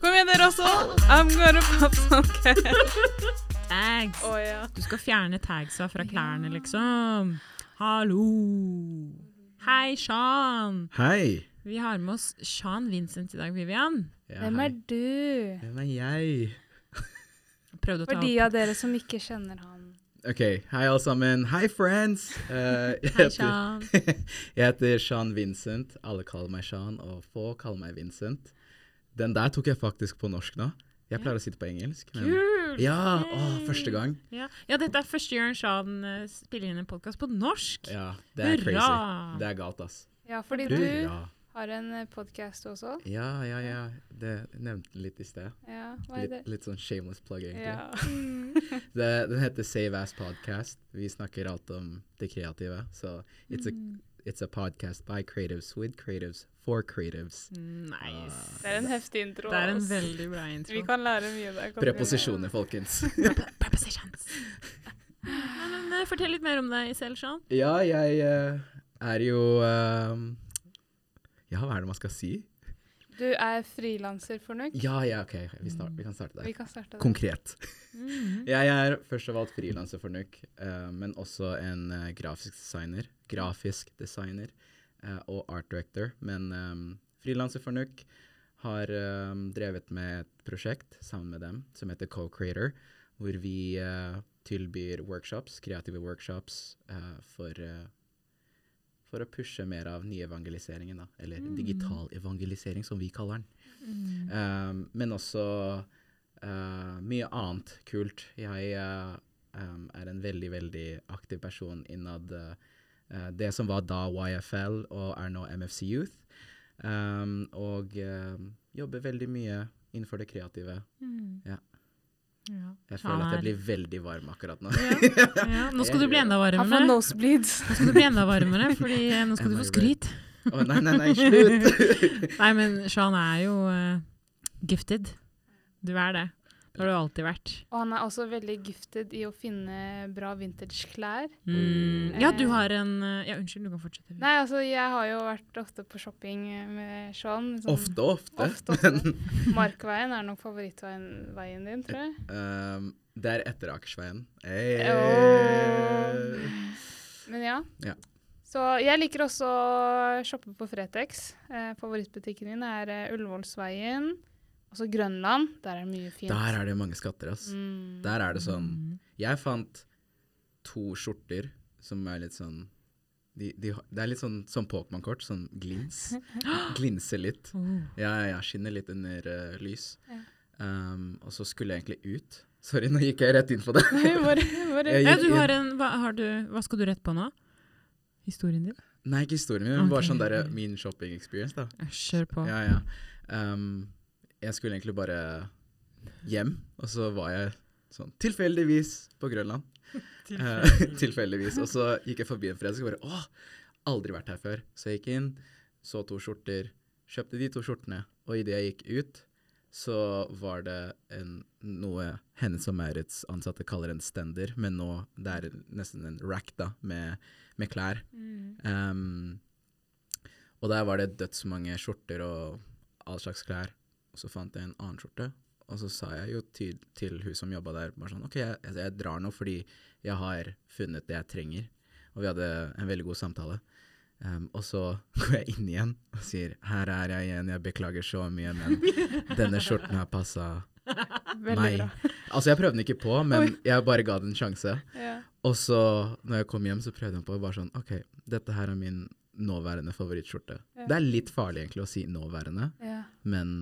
Kom igjen, dere også. I'm gonna pop some. Tags. Oh, ja. Du skal fjerne tagsa fra klærne, liksom. Hallo. Hei, Sean. Hei. Vi har med oss Sean Vincent i dag, Vivian. Ja, Hvem er du? Hvem er jeg? Prøvde å ta For de av dere som ikke kjenner han. Ok, hei alle sammen. Hei, friends. Uh, Hei, Sean. jeg heter Sean Vincent. Alle kaller meg Sean, og få kaller meg Vincent. Den der tok jeg faktisk på norsk nå. Jeg pleier å sitte på engelsk. Men Kult! ja, å, første gang. Ja. ja, dette er første gang Sean eh, spiller inn en podkast på norsk. Ja, det er Hurra! crazy. Det er galt, ass. Ja, fordi du Hurra. har en podkast også. Ja, ja, ja. Det jeg nevnte litt i sted. Ja, hva er Litt, det? litt sånn shameless plug, egentlig. Ja. Det, den heter Save Ass Podcast. Vi snakker alt om det kreative. Så it's, a, it's a podcast by creatives with creatives for creatives. Nice. Det er en heftig intro. Det er en veldig bra intro. Vi kan lære mye der. Preposisjoner, folkens. Prepositions. Nei, men eh, Fortell litt mer om deg selv, Sean. ja, jeg uh, er jo uh, Ja, hva er det man skal si? Du er frilanser for NUK. Ja, ja, OK. Vi, start, vi kan starte Vi kan starte der. Konkret. Mhm. Jeg er først og fremst frilanser for NUK, uh, men også en uh, grafisk designer. Grafisk designer uh, og art director. Men um, frilanser for NUK har um, drevet med et prosjekt sammen med dem som heter Co-Creator, hvor vi eh, tilbyr workshops, kreative workshops, eh, for, eh, for å pushe mer av nyevangeliseringen, da. Eller digital evangelisering, som vi kaller den. Um, men også uh, mye annet kult. Jeg uh, um, er en veldig, veldig aktiv person innad uh, det som var da YFL og er nå MFC Youth. Um, og jobber veldig mye innenfor det kreative. Mm. Ja. Ja. Jeg føler at jeg blir veldig varm akkurat nå. ja. Nå skal du bli enda varmere. Nå skal du bli enda varmere, fordi eh, nå skal du få skryt. Oh, nei, nei, nei, slutt! Nei, men Sean er jo uh, gifted. Du er det. Det har du alltid vært. Og han er også veldig gifted i å finne bra vintage-klær. Mm. Ja, du har en eh, Ja, unnskyld, du kan fortsette. Nei, altså, jeg har jo vært ofte på shopping med Sean. sånn- Ofte, ofte. Ofte, ofte. Markveien er nok favorittveien din, tror jeg. Um, det er etter Akersveien. Hey. Men ja. Ja. Så jeg liker også å shoppe på Fretex. Eh, favorittbutikken min er eh, Ullevålsveien. Også Grønland. Der er det mye fint. Der er det mange skatter, ass. Mm. Der er det sånn Mm. Jeg fant to skjorter som er litt sånn de, de, Det er litt sånn som Pokémon-kort, sånn glins. Glinser litt. Oh. Ja, ja, ja, skinner litt under uh, lys. Um, og så skulle jeg egentlig ut. Sorry, nå gikk jeg rett inn på det. bare, bare. Ja, du har en hva, har du, hva skal du rett på nå? Historien din? Nei, ikke historien min, men bare sånn der, min shopping experience, da. Kjør på. Ja, ja. Um, jeg skulle egentlig bare hjem, og så var jeg sånn tilfeldigvis på Grønland. Eh, tilfeldigvis. Og så gikk jeg forbi en fredag og bare Åh, aldri vært her før. Så jeg gikk inn, så to skjorter, kjøpte de to skjortene, og idet jeg gikk ut, så var det en, noe Hennes og Maurits ansatte kaller en stender, men nå det er nesten en rack da, med, med klær. Um, og der var det dødsmange skjorter og all slags klær. Og så fant jeg en annen skjorte, og så sa jeg jo til, til hun som jobba der, bare sånn OK, jeg, jeg drar nå fordi jeg har funnet det jeg trenger. Og vi hadde en veldig god samtale. Um, og så går jeg inn igjen og sier her er jeg igjen, jeg beklager så mye, men denne skjorten har passa meg. Altså, jeg prøvde den ikke på, men jeg bare ga den en sjanse. Ja. Og så, når jeg kom hjem, så prøvde jeg på bare sånn OK, dette her er min nåværende favorittskjorte. Ja. Det er litt farlig egentlig å si nåværende, Ja. men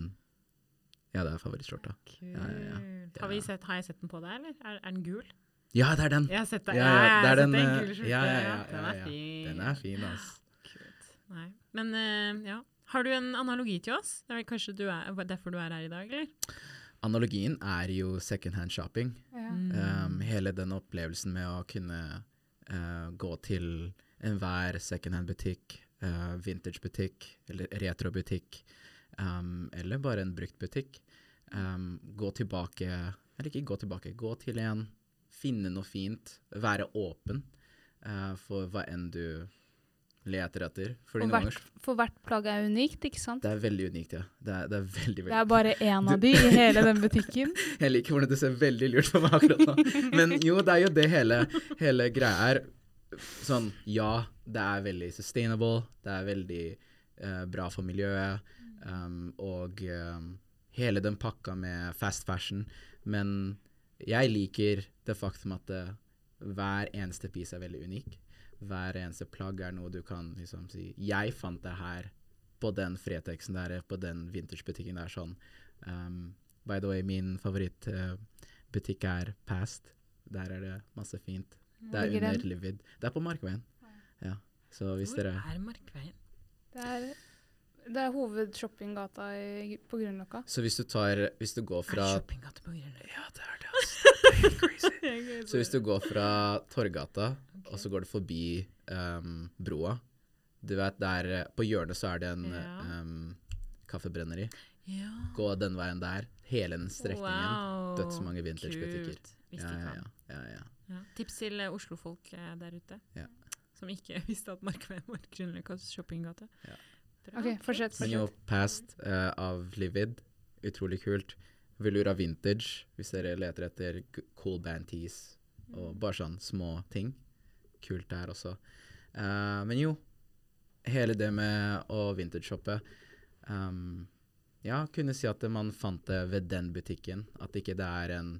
ja, det er favorittskjorta. Kult. Ja, ja, Har, vi sett, har jeg sett den på deg, eller? Er, er den gul? Ja, det er den! Jeg har sett den. Ja, ja, det er den, den eh, gule skjorte. ja, ja, ja, den er fin. Den er fin, ass. Kult. Nei. Men uh, ja. Har du en analogi til oss? Det er vel kanskje du er, derfor du er her i dag, eller? analogien er jo secondhand shopping. Ja. Mm. Um, hele den opplevelsen med å kunne uh, gå til enhver secondhand-butikk, uh, vintage-butikk eller retro-butikk, um, eller bare en brukt butikk. Um, gå tilbake, eller ikke gå tilbake, gå til en, finne noe fint, være åpen uh, for hva enn du leter etter. Fordi for, hvert, for hvert plagg er unikt, ikke sant? det er veldig unikt, ja. Det er, det er veldig, Det er bare én av de i hele den butikken. Jeg liker hvordan det ser veldig lurt på meg akkurat nå. Men jo, det er jo det hele, hele greia er. Sånn, ja, det er veldig sustainable, det er veldig uh, bra for miljøet, um, og um, hele den pakka med fast fashion. Men jeg liker det faktum at det, hver eneste piece er veldig unik. Hver eneste plagg er noe du kan liksom si Jeg fant det her på den Fretexen der, på den vintagebutikken der, sånn. Um, by the way, min favorittbutikk er Past. Der er det masse fint. Det er under? Livid. Det er på Markveien. Ja. Så hvis Hvor dere er Markveien? Det er, det er hovedshoppinggata på Grünerløkka. Så hvis du tar Hvis du går Er fra det shoppinggate på Grünerløkka? Ja, det er det, altså. Det er crazy. Så hvis du går fra Torgata, og så går du forbi um, broa Du vet, der eh, På hjørnet så er det en Ja. um, kaffebrenneri. Ja. Gå den veien der. Hele den strekningen. Wow. Dødsmange vintagebutikker. Ja, ja, ja, ja, ja. Ja. Tips til Oslofolk Oslo-folk eh, der ute. Ja. Som ikke visste at Markveien var Grünerløkkas shoppinggate. Ja. Bra. OK, fortsett. Men jo. Past uh, av Livid, utrolig kult. Velura Vintage, hvis dere leter etter cool band tees og bare sånn små ting. Kult der også. Uh, men jo, hele det med å vintage-shoppe um, Ja, kunne si at man fant det ved den butikken. At ikke det er en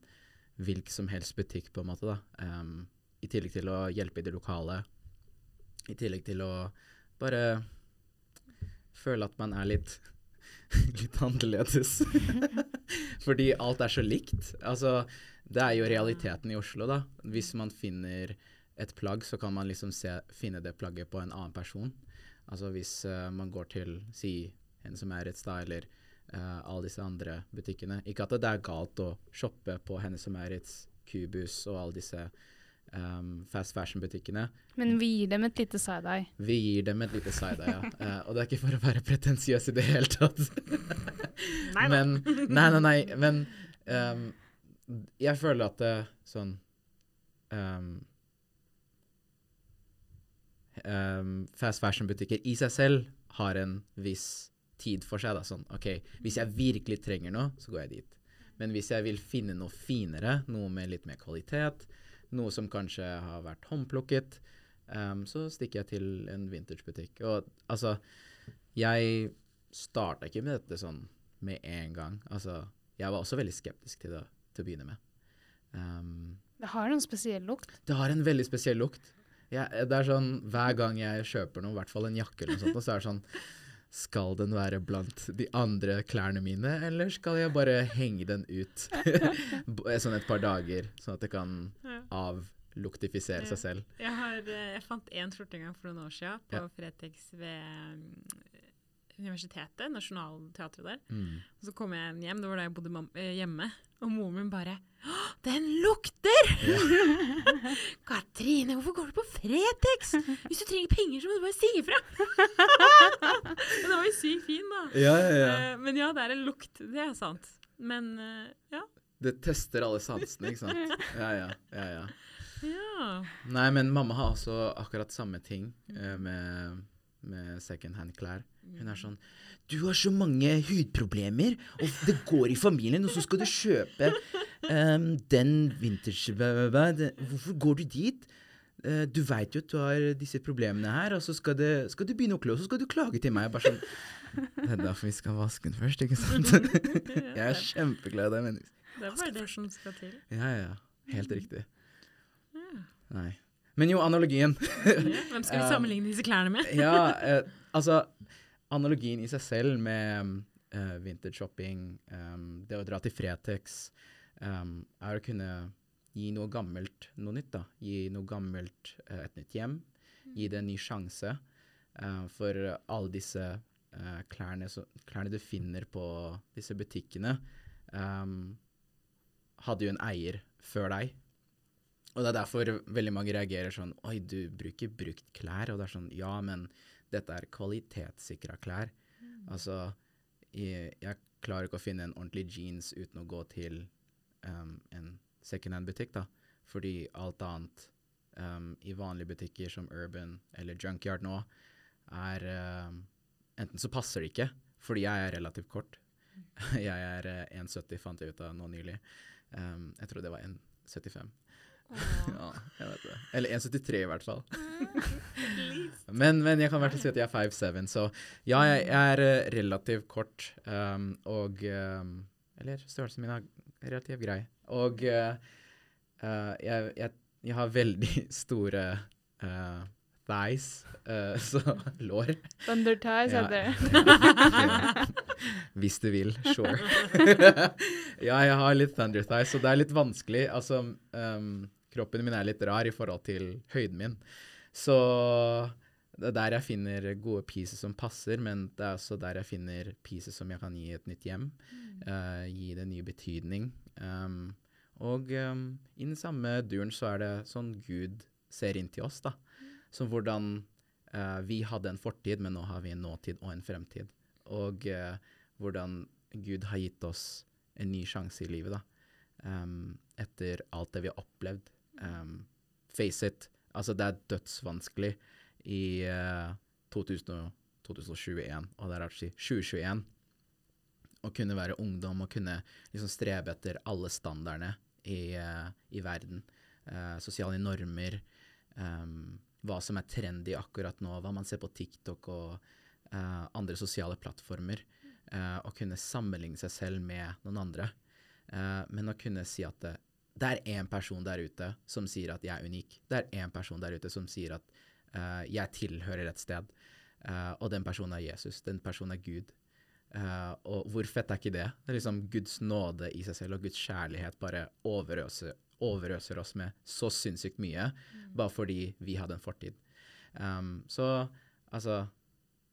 hvilken som helst butikk, på en måte. da. Um, I tillegg til å hjelpe i det lokale. I tillegg til å bare føle at man er litt litt annerledes. Fordi alt er så likt. Altså, det er jo realiteten i Oslo, da. Hvis man finner et plagg, så kan man liksom se, finne det plagget på en annen person. Altså hvis uh, man går til, si, en som er et sted, eller uh, alle disse andre butikkene. Ikke at det er galt å shoppe på Henne som er et Kubus og alle disse um, fast fashion-butikkene. Men vi gir dem et lite side-eye. Vi gir dem et lite side-eye, ja. uh, og det er ikke for å være pretensiøs i det hele tatt. Nei men, nei, nei, nei, men um, jeg føler at det sånn um, ehm, Fast fashion-butikker i seg selv har en viss tid for seg. Da. Sånn, ok, Hvis jeg virkelig trenger noe, så går jeg dit. Men hvis jeg vil finne noe finere, noe med litt mer kvalitet, noe som kanskje har vært håndplukket, Um, så stikker jeg til en vintagebutikk. Og altså, jeg starta ikke med dette sånn med en gang. Altså, jeg var også veldig skeptisk til det til å begynne med. Um, Det har en spesiell lukt. det har en veldig spesiell lukt. Jeg, det er sånn, Hver gang jeg kjøper noe, i hvert fall en jakke, eller noe sånt, så er det sånn Skal den være blant de andre klærne mine, eller skal jeg bare henge den ut sånn et par dager, sånn at det kan avluktifisere seg selv? Jeg, har, eh, jeg fant én skjorte en gang for noen år siden på Ja. Fretex ved mm, universitetet, Nationaltheatret der. Mm. Og så kom jeg hjem, det var da jeg bodde eh, hjemme, og moren min bare «Åh, Den lukter! Katrine, hvorfor går du på Fretex? Hvis du trenger penger, så må du bare si ifra! Den var jo sykt fin, da. Ja, ja, ja. Eh, men ja, det er en lukt. Det er sant. Men eh, ja. Det tester alle sansene, ikke sant? Ja, ja, ja, ja. ja. Nei, men mamma har også akkurat samme ting med, med second hand-klær. Hun er sånn Du har så mange hudproblemer, og det går i familien, og så skal du kjøpe um, den vintage... Hvorfor går du dit? Uh, du veit jo at du har disse problemene her, og så skal, det, skal du begynne å klø, og så skal du klage til meg. Bare sånn Det er derfor vi skal vaske den først, ikke sant? Jeg er kjempeglad i deg, menneske. Det er bare det som skal til. Ja, ja. Helt riktig. Ja. Nei. Men jo, analogien. Hvem skal vi sammenligne disse klærne med? ja, eh, altså Analogien i seg selv med uh, vintage shopping, um, det å dra til Fretex, um, er å kunne gi noe gammelt noe nytt. da. Gi noe gammelt uh, et nytt hjem. Gi det en ny sjanse. Uh, for alle disse uh, klærne, så, klærne du finner på disse butikkene, um, hadde jo en eier før deg. Og det er derfor veldig mange reagerer sånn Oi, du bruker brukt klær. Og det er sånn Ja, men dette er kvalitetssikra klær. Altså, jeg, jeg klarer ikke å finne en ordentlig jeans uten å gå til um, en secondhand-butikk, da. Fordi alt annet um, i vanlige butikker som Urban eller Junkyard nå, er um, Enten så passer det ikke, fordi jeg er relativt kort. Jeg er uh, 1,70, fant jeg ut av nå nylig. Jeg tror det var 1,75. Ja, jeg vet det. Eller 1,73 i hvert fall. men, men jeg kan i hvert fall si at jeg er 5'7, så ja, jeg, er eh, relativt kort. Um, og um, Eller størrelsen min er relativt grei. Og uh, jeg, jeg, jeg har veldig store uh, thighs, uh, så lår. Thunder ties Ja. det. Hvis du vil, sure. ja, jeg har litt thunder thighs, så det er litt vanskelig. Altså, ehm, kroppen min er litt rar i forhold til høyden min. Så det er der jeg finner gode pieces som passer, men det er også der jeg finner pieces som jeg kan gi et nytt hjem. eh, gi det ny betydning. Um, og um, i den samme duren så er det sånn Gud ser inn til oss, da. Som hvordan uh, vi hadde en fortid, men nå har vi en nåtid og en fremtid. Og uh, hvordan Gud har gitt oss en ny sjanse i livet, da. Um, etter alt det vi har opplevd. Um, face it, altså det er dødsvanskelig i uh, 2000, 2021, og det er altså 2021, å kunne være ungdom og kunne liksom strebe etter alle standardene i, uh, i verden. Uh, sosiale normer, um, hva som er trendy akkurat nå, hva man ser på TikTok og eh, andre sosiale plattformer. å kunne sammenligne seg selv med noen andre. Men å kunne si at det, er én person der ute som sier at jeg er unik. Det er én person der ute som sier at uh, jeg tilhører et sted. Uh, og den personen er Jesus. Den personen er Gud. Uh, og hvor fett er ikke det? Det er liksom Guds nåde i seg selv og Guds kjærlighet bare overøser, overøser oss med så sinnssykt mye, bare fordi vi hadde en fortid. Um, så altså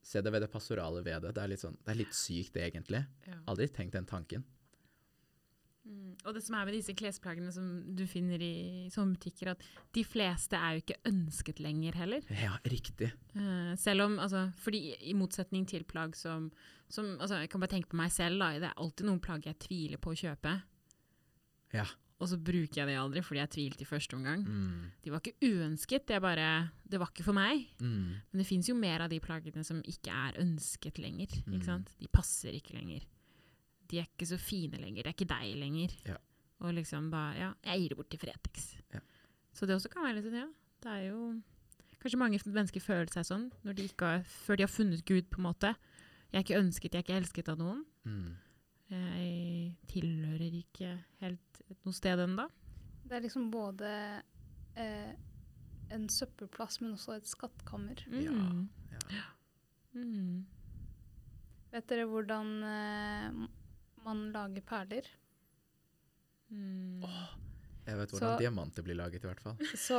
Se det ved det pastorale ved det. Det er litt, sånn, det er litt sykt, egentlig. Ja. Aldri tenkt den tanken. Mm. Og det som er med disse klesplaggene som du finner i sånne butikker, at de fleste er jo ikke ønsket lenger heller. Ja, riktig. Uh, selv om, altså, fordi i motsetning til plagg som, som altså, Jeg kan bare tenke på meg selv, da. Det er alltid noen plagg jeg tviler på å kjøpe. Ja. Og så bruker jeg det aldri fordi jeg tvilte i første omgang. Mm. De var ikke uønsket, det, bare, det var ikke for meg. Mm. Men det fins jo mer av de plaggene som ikke er ønsket lenger. Mm. Ikke sant? De passer ikke lenger. De er ikke så fine lenger. Det er ikke deg lenger. Ja. Og liksom bare Ja, jeg gir det bort til Fretex. Ja. Så det også kan være litt sånn, ja. Det er jo Kanskje mange mennesker føler seg sånn når de ikke har, før de har funnet Gud, på en måte. Jeg er ikke ønsket, jeg er ikke elsket av noen. Mm. Jeg tilhører ikke helt noe sted ennå. Det er liksom både eh, en søppelplass, men også et skattkammer. Mm. Ja. Mm. Vet dere hvordan eh, man lager perler? Mm. Jeg vet hvordan Så- diamanter blir laget, i hvert fall. Så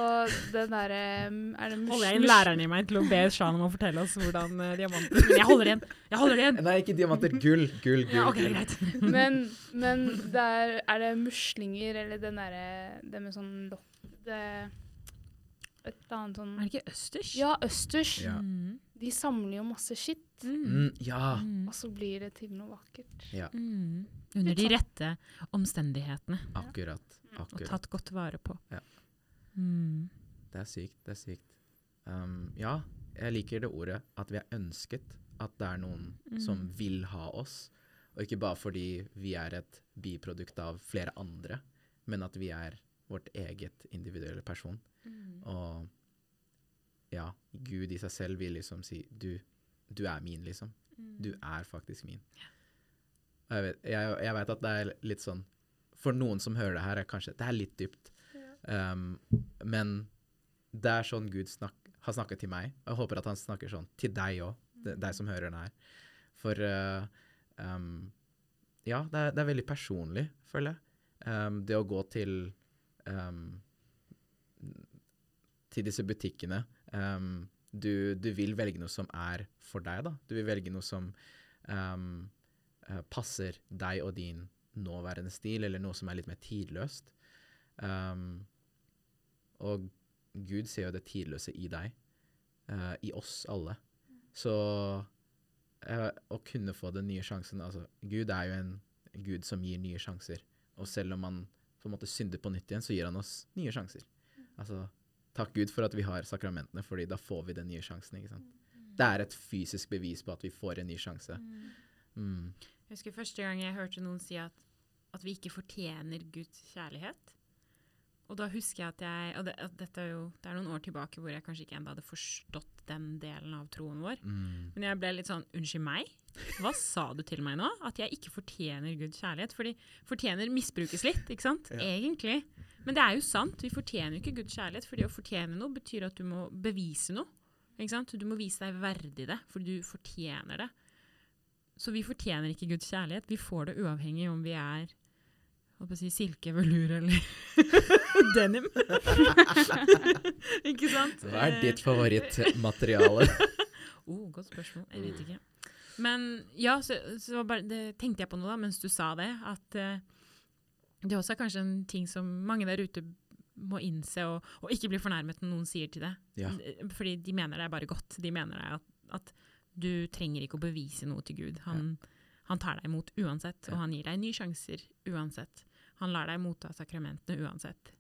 den derre Er det mus- Holder jeg inn læreren i meg til å be Shan om å fortelle oss hvordan uh, diamanter Men jeg holder igjen! Jeg holder igjen! Nei, ikke diamanter. Gull, gull, gull. Ja, okay, gull. greit. Men, men der, er, er det muslinger eller den derre Det med sånn lokk Et eller annet sånn Er det ikke østers? Ja, østers. Ja. Mm. De samler jo masse skitt, Mm. Mm, ja. Mm. og så blir det til noe vakkert. ja. Mm. Under de sånn. rette omstendighetene. Akkurat. Og Akkurat. tatt godt vare på. Ja. Mm. Det er sykt. Det er sykt. Um, ja, jeg liker det ordet at vi er ønsket. At det er noen som Mm. vil ha oss. Og ikke bare fordi vi er et biprodukt av flere andre, men at vi er vårt eget individuelle person. Mm. Og ja, Gud i seg selv vil liksom si du, du er min, liksom. Du er faktisk min. Ja. Jeg vet, jeg, jeg vet at det er litt sånn For noen som hører det her, er kanskje Det er litt dypt. Um, men det er sånn Gud snak, har snakket til meg. Og jeg håper at han snakker sånn til deg òg, deg som hører den her. For uh, um, ja, det er, det er veldig personlig, føler jeg. Um, det å gå til til disse butikkene. Um, du, du vil velge noe som er for deg, da. Du vil velge noe som um, passer deg og din nåværende stil, eller noe som er litt mer tidløst. Um, og Gud ser jo det tidløse i deg, uh, i oss alle. Så uh, å kunne få den nye sjansen altså, Gud er jo en Gud som gir nye sjanser. Og selv om man på en måte synder på nytt igjen, så gir han oss nye sjanser. Altså, takk Gud for at vi har sakramentene, fordi da får vi den nye sjansen. ikke sant? Det er et fysisk bevis på at vi får en ny sjanse. Mm. Jeg husker første gang jeg hørte noen si at, at vi ikke fortjener Guds kjærlighet. Og da husker jeg at jeg Og det, at dette er jo det er noen år tilbake hvor jeg kanskje ikke enda hadde forstått den delen av troen vår. Mm. Men jeg ble litt sånn Unnskyld meg? Hva sa du til meg nå? At jeg ikke fortjener Guds kjærlighet? Fordi fortjener misbrukes litt, ikke sant? Ja. Egentlig. Men det er jo sant. Vi fortjener jo ikke Guds kjærlighet. Fordi å fortjene noe betyr at du må bevise noe. Ikke sant? Du må vise deg verdig det, for du fortjener det. Så vi fortjener ikke Guds kjærlighet. Vi får det uavhengig om vi er hva på jeg si, silke, velur eller denim. ikke sant? Hva er ditt Eh, favorittmateriale? Oh, godt spørsmål. Jeg vet ikke. Men ja, så, så bare, det tenkte jeg på noe da, mens du sa det, at uh, det også er kanskje en ting som mange der ute må innse, og, og ikke bli fornærmet når noen sier til det. Ja. Eh, Fordi de mener det er bare godt. De mener det at, at du trenger ikke å bevise noe til Gud. Han, han tar deg imot uansett, og han gir deg nye sjanser uansett. Han lar deg motta sakramentene uansett.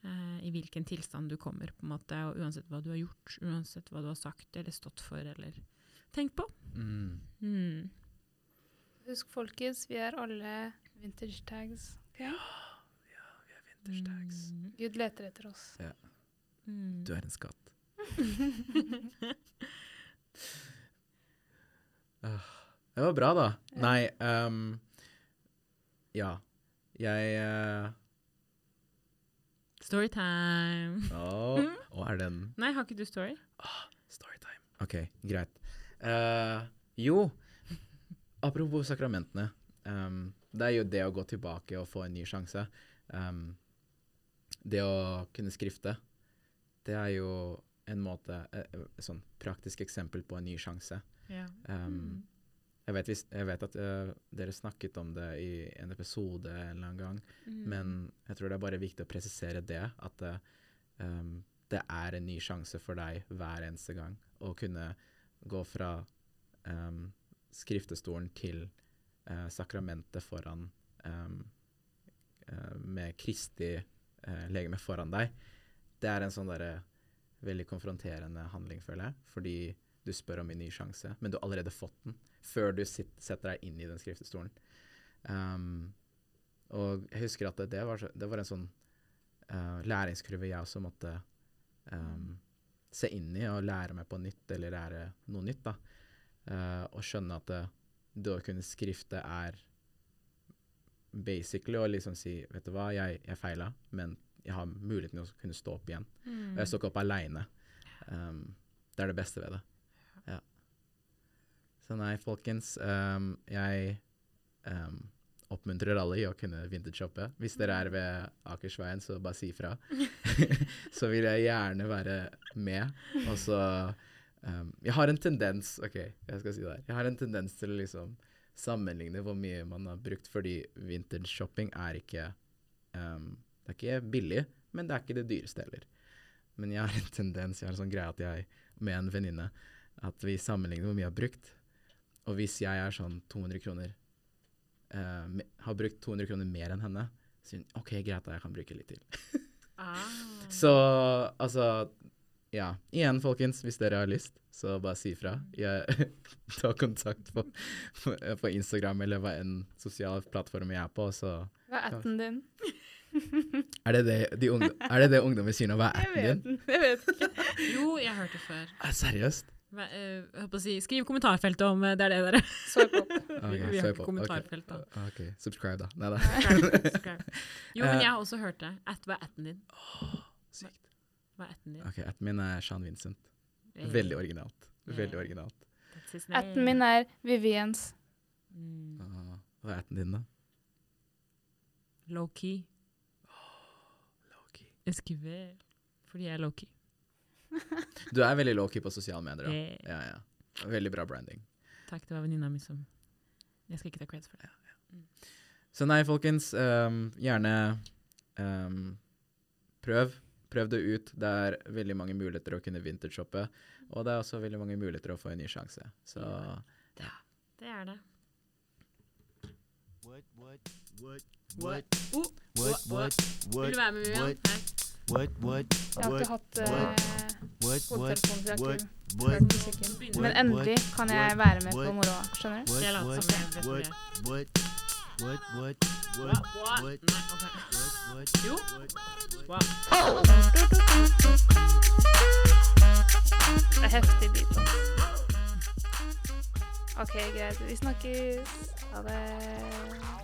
Uh, I hvilken tilstand du kommer, på en måte, og uansett hva du har gjort, uansett hva du har sagt eller stått for eller tenkt på. Mm. Mm. Husk, folkens, vi er alle vintage tags. Ja, vi er Vintage tags. Mm. Gud leter etter oss. Mm. Du er en skatt. Det var bra, da. Ja. Nei um, Ja. Jeg uh, Storytime. Å, oh, er den Nei, har ikke du story? Storytime. OK, greit. Uh, jo, apropos sakramentene. Um, det er jo det å gå tilbake og få en ny sjanse. Um, det å kunne skrifte, det er jo en måte eh, eh, Et sånn praktisk eksempel på en ny sjanse. Ja. Um. Jeg, vet, jeg vet at uh, dere snakket om det i en episode en eller annen gang, Mm. men jeg tror det er bare viktig å presisere det, at uh, um, det er en ny sjanse for deg hver eneste gang å kunne gå fra um, skriftestolen til uh, sakramentet foran um, med Kristi legeme foran deg. Det er en sånn derre veldig konfronterende handling, føler jeg, fordi du spør om en ny sjanse, men du har allerede fått den før du sitt, setter deg inn i den skriftestolen. Um, og jeg husker at det, det, var, så, det var en sånn uh, læringskurve jeg også måtte um, se inn i og lære meg på nytt, eller lære noe nytt. da. Uh, og skjønne at det, det å kunne skrifte er basically å liksom si Vet du hva, jeg, jeg feila, men jeg har muligheten til å kunne stå opp igjen. Mm. Og jeg står ikke opp aleine. Um, det er det beste ved det. Så nei, folkens. Um, jeg um, oppmuntrer alle i å kunne vintage-shoppe. Hvis dere er ved Akersveien, så bare si ifra. så vil jeg gjerne være med. Og så um, Jeg har en tendens OK, jeg skal si det her. Jeg har en tendens til å liksom sammenligne hvor mye man har brukt, fordi vintage-shopping er ikke Det er ikke billig, men det er ikke det dyreste heller. Men jeg har en tendens, jeg har en sånn greie at jeg med en venninne at vi sammenligner hvor mye jeg har brukt. Og hvis jeg er sånn 200 kroner uh, har brukt 200 kroner mer enn henne, så sier hun OK, greit, da, jeg kan bruke litt til. Ah. Så altså Ja. Igjen, folkens, hvis dere har lyst, så bare si ifra. Ta kontakt på, på, på Instagram eller hva enn sosial plattform jeg er på, så Hva er atten din? Er det det, de ungdom, er det, det ungdommer sier nå? Hva er atten din? jeg vet ikke. Jo, jeg hørte før. Er, seriøst? Eh, jeg på å si, skriv kommentarfeltet om eh, det er det dere Svar på Ok, Vi har ikke kommentarfelt, da. OK, subscribe, da. Nei da. Jo, men Eh. jeg har også hørt det. At, hva er atten din? Sykt. Hva er atten din? OK, Atten min er Sean Vincent. Eh, Veldig originalt. Veldig originalt. Atten min er Viviens. Mm. Ah, Hva er atten din, da? Low-key. Loki. Esquivel. Fordi jeg er low-key. Du er veldig low-key på sosiale medier, da. Ja, ja. Veldig bra branding. Takk, det var venninna mi som Jeg skal ikke ta creds for det. Så nei, folkens, um, gjerne um, prøv. Prøv det ut. Det er veldig mange muligheter å kunne vintage-shoppe. Og det er også veldig mange muligheter å få en ny sjanse. Så ja, Det er det. What, what, what, What? what, Oh, what, what, Vil du være med, Vivian? what? Hei. What, what, Jeg har what, ikke hatt what, what, hodetelefoner, ikke what, hørt musikken. Men endelig kan jeg være med på moroa, skjønner du? what, Jeg later what, som jeg vet what, what, what, what, what, What? what, Nei, ok. what, what, Jo. what, Wow. Det er heftig beat. OK, greit. Vi snakkes. Ha det.